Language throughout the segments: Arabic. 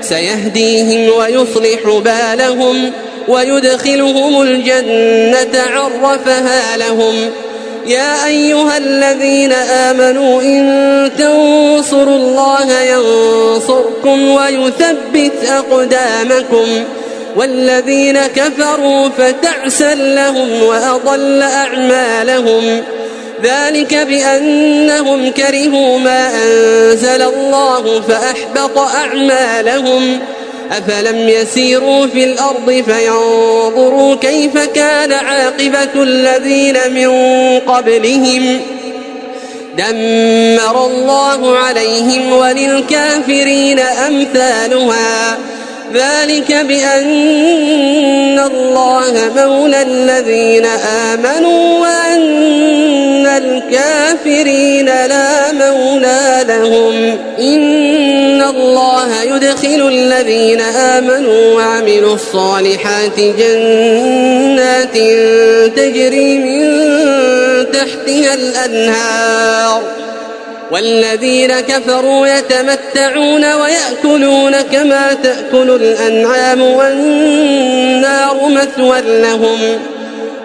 سيهديهم ويصلح بالهم ويدخلهم الجنة عرفها لهم. يا أيها الذين آمنوا إن تنصروا الله ينصركم ويثبت أقدامكم. والذين كفروا فتعسا لهم وأضل أعمالهم. ذلك بأنهم كرهوا ما أنزل الله فأحبط أعمالهم. أفلم يسيروا في الأرض فينظروا كيف كان عاقبة الذين من قبلهم. دمر الله عليهم وللكافرين أمثالها. ذلك بأن الله مولى الذين آمنوا وأن الكافرين لا مولى لهم. إن الله يدخل الذين آمنوا وعملوا الصالحات جنات تجري من تحتها الأنهار. والذين كفروا يتمتعون ويأكلون كما تأكل الأنعام والنار مثوى لهم.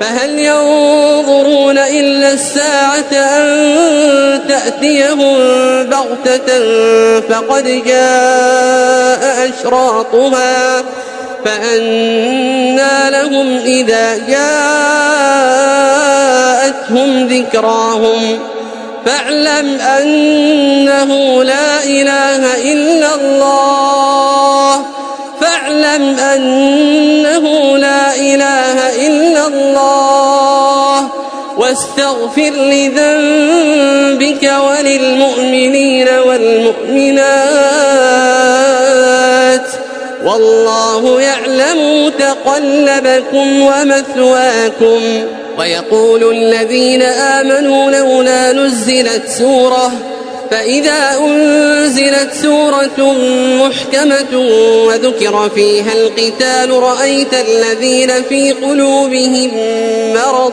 فهل ينظرون إلا الساعة أن تأتيهم بغتة فقد جاء أشراطها فأنى لهم إذا جاءتهم ذكراهم فاعلم أنه لا إله إلا الله واستغفر لذنبك وللمؤمنين والمؤمنات. والله يعلم متقلبكم ومثواكم. ويقول الذين آمنوا لولا نزلت سورة فإذا أنزلت سورة محكمة وذكر فيها القتال رأيت الذين في قلوبهم مرض.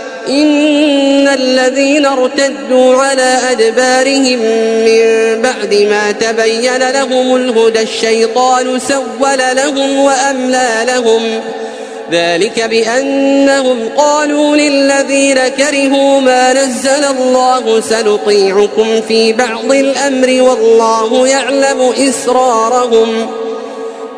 إن الذين ارتدوا على أدبارهم من بعد ما تبين لهم الهدى الشيطان سول لهم وأملى لهم. ذلك بأنهم قالوا للذين كرهوا ما نزل الله سنطيعكم في بعض الأمر والله يعلم إسرارهم.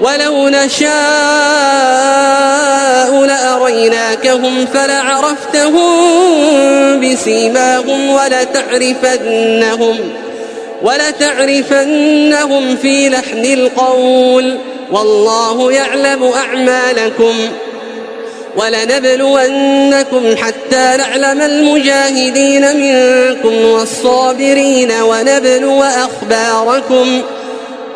ولو نشاء لأريناكهم فلعرفتهم بسيماهم ولتعرفنهم ولتعرفنهم في لحن القول. والله يعلم أعمالكم. ولنبلونكم حتى نعلم المجاهدين منكم والصابرين ونبلو أخباركم.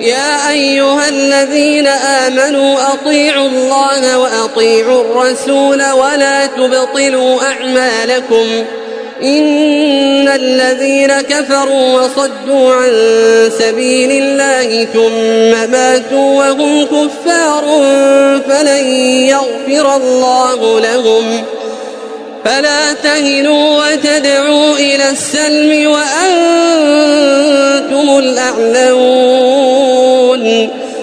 يا أيها الذين آمنوا أطيعوا الله وأطيعوا الرسول ولا تبطلوا أعمالكم إن الذين كفروا وصدوا عن سبيل الله ثم ماتوا وهم كفار فلن يغفر الله لهم فلا تهنوا وتدعوا إلى السلم وأنتم الأعلون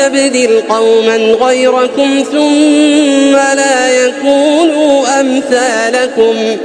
يستبدل قوما غيركم ثم لا يكونوا أمثالكم.